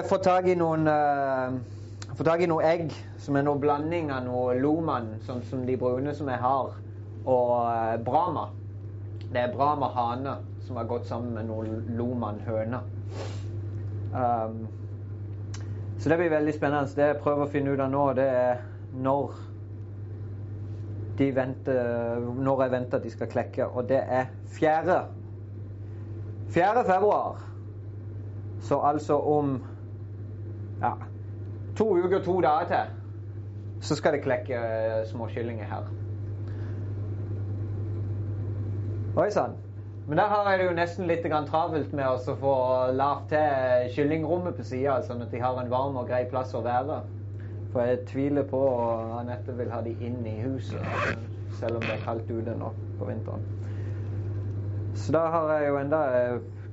jeg fått tak i noen uh, fått tak i noe egg som er noe blanding av noe Loman, sånn som de brune som jeg har, og uh, brama. Det er brama hane som har gått sammen med noe Loman høne. Um, så det blir veldig spennende. Det jeg prøver å finne ut av nå, det er når de venter, når jeg venter at de skal klekke. Og det er 4. 4. februar. Så altså om ja, to uker og to dager til, så skal det klekke små småkyllinger her. Oi sann. Men der har jeg det jo nesten litt travelt med å få lavt til kyllingrommet på sida, sånn at de har en varm og grei plass å være. For jeg tviler på at Anette vil ha de inn i huset, selv om det er kaldt ute nå på vinteren. Så da har jeg jo enda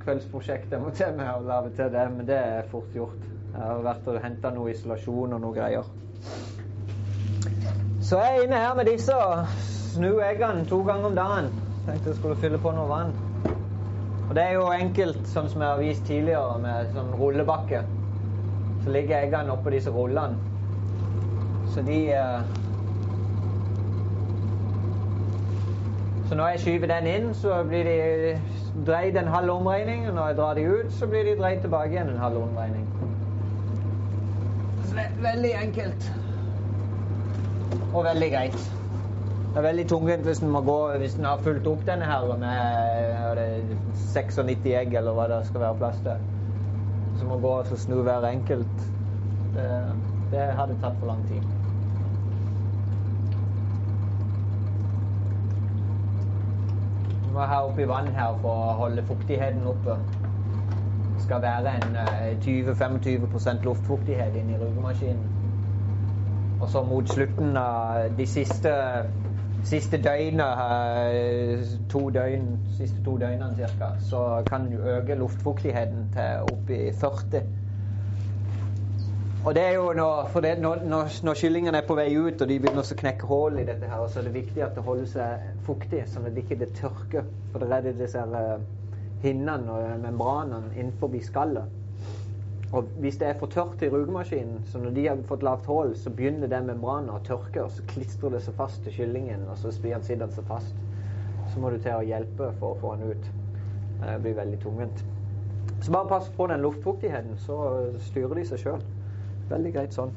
kveldsprosjektet jeg må til med å lage til det, men det er fort gjort. Jeg har vært og henta noe isolasjon og noe greier. Så jeg er inne her med disse og snur eggene to ganger om dagen. Tenkte jeg skulle fylle på noe vann. Og det er jo enkelt, sånn som jeg har vist tidligere, med sånn rullebakke. Så ligger eggene oppå disse rullene. Så de eh... Så når jeg skyver den inn, så blir de dreid en halv omregning. Og når jeg drar de ut, så blir de dreid tilbake igjen en halv omregning. Veldig enkelt. Og veldig greit. Det er veldig tungvint hvis en må gå hvis en har fulgt opp denne her med 96 egg, eller hva det skal være plass til. Så må gå og snu hver enkelt. Det, det hadde tatt for lang tid. må ha oppi vann her for å holde fuktigheten oppe. Skal være en 20-25% luftfuktighet inni rugemaskinen. Og så mot slutten av de siste, siste døgnet, to døgn, siste to døgnene ca., så kan du øke luftfuktigheten til oppi 40. Og det er jo når, for det, når, når, kyllingene er på vei ut og de begynner å knekke hull i dette, her, så er det viktig at det holder seg fuktig, sånn at det ikke tørker. For det er disse her, hinnene og membranene innenfor skallet. Og hvis det er for tørt i rugemaskinen, så når de har fått lavt hull, så begynner det membranet å tørke, og så klistrer det seg fast til kyllingen, og så blir sittende seg fast. Så må du til å hjelpe for å få den ut. Det blir veldig tungvint. Så bare pass på den luftfuktigheten, så styrer de seg sjøl. Veldig greit sånn.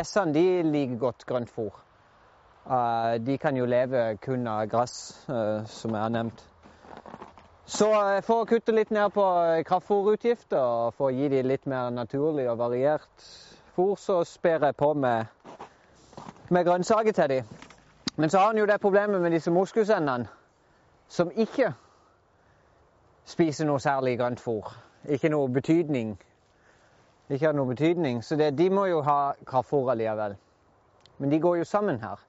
Gjessene de liker godt grønt fôr. Uh, de kan jo leve kun av gress, uh, som jeg har nevnt. Så uh, for å kutte litt ned på kraftfôrutgifter og for å gi dem litt mer naturlig og variert fôr, så sper jeg på med, med grønnsaker til dem. Men så har en jo det problemet med disse moskusendene, som ikke spiser noe særlig grønt fôr. Ikke noe betydning ikke har noen betydning. Så det, de må jo ha kraftfôr allikevel. Men de går jo sammen her.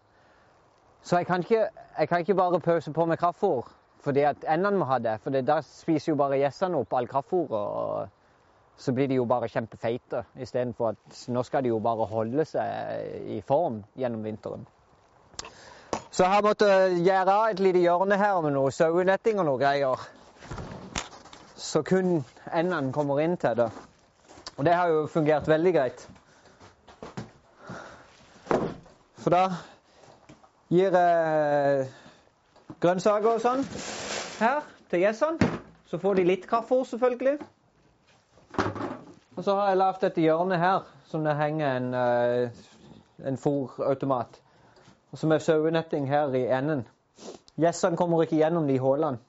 Så jeg kan ikke, jeg kan ikke bare pøse på med kraftfôr fordi endene må ha det. For da spiser jo bare gjessene opp all kraftfôret, og så blir de jo bare kjempefeite. Istedenfor at nå skal de jo bare holde seg i form gjennom vinteren. Så jeg har måttet gjøre av et lite hjørne her med noe sauenetting og noe greier. Så kun endene kommer inn til det. Og det har jo fungert veldig greit. For da gir jeg grønnsaker og sånn her til gjessene. Så får de litt kraftfôr, selvfølgelig. Og så har jeg lagd et hjørne her som det henger en, eh, en fòrautomat. Og så med sauenetting her i enden. Gjessene kommer ikke gjennom de hullene.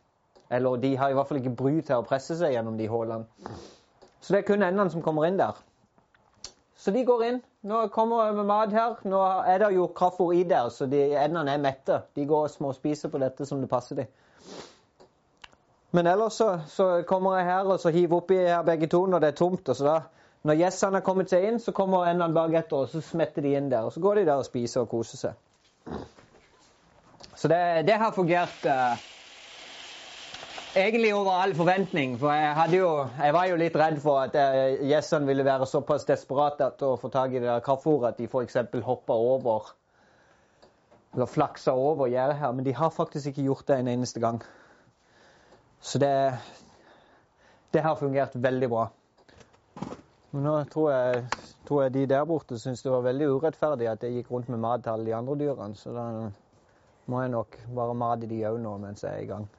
Eller de har i hvert fall ikke bry til å presse seg gjennom de hullene. Så det er kun endene som kommer inn der. Så de går inn. Nå kommer jeg med mat her. Nå er det jo kraftfôr i der, så de endene er mette. De går og småspiser på dette som det passer dem. Men ellers så, så, kommer jeg her og så hiver oppi her begge to når det er tomt. og så da Når gjessene har kommet seg inn, så kommer endene bagetter, og så smetter de inn der. Og så går de der og spiser og koser seg. Så det, det har fungert eh, egentlig over all forventning. For jeg, jo, jeg, var jo litt redd for at eh, gjessene ville være såpass desperate til å få tak i det der kraftfôret at de f.eks. hoppa over eller flaksa over gjerdet her. Men de har faktisk ikke gjort det en eneste gang. Så det, det har fungert veldig bra. Men nå tror jeg, tror jeg de der borte syns det var veldig urettferdig at jeg gikk rundt med mat til alle de andre dyrene. Så da må jeg nok bare mate de òg nå mens jeg er i gang.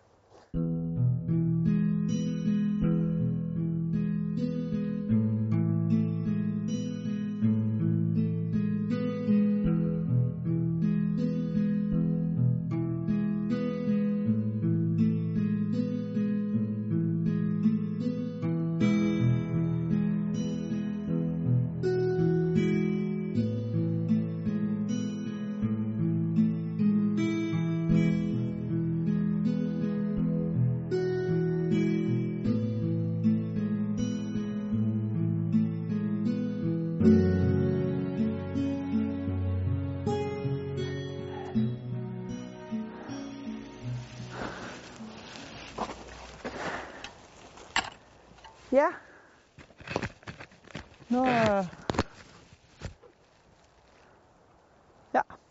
Ja. Nå Ja. Ja.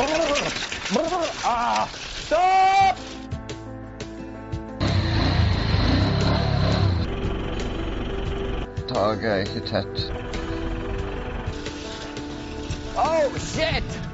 Ah, stopp! Taket er ikke tett. Oh, shit!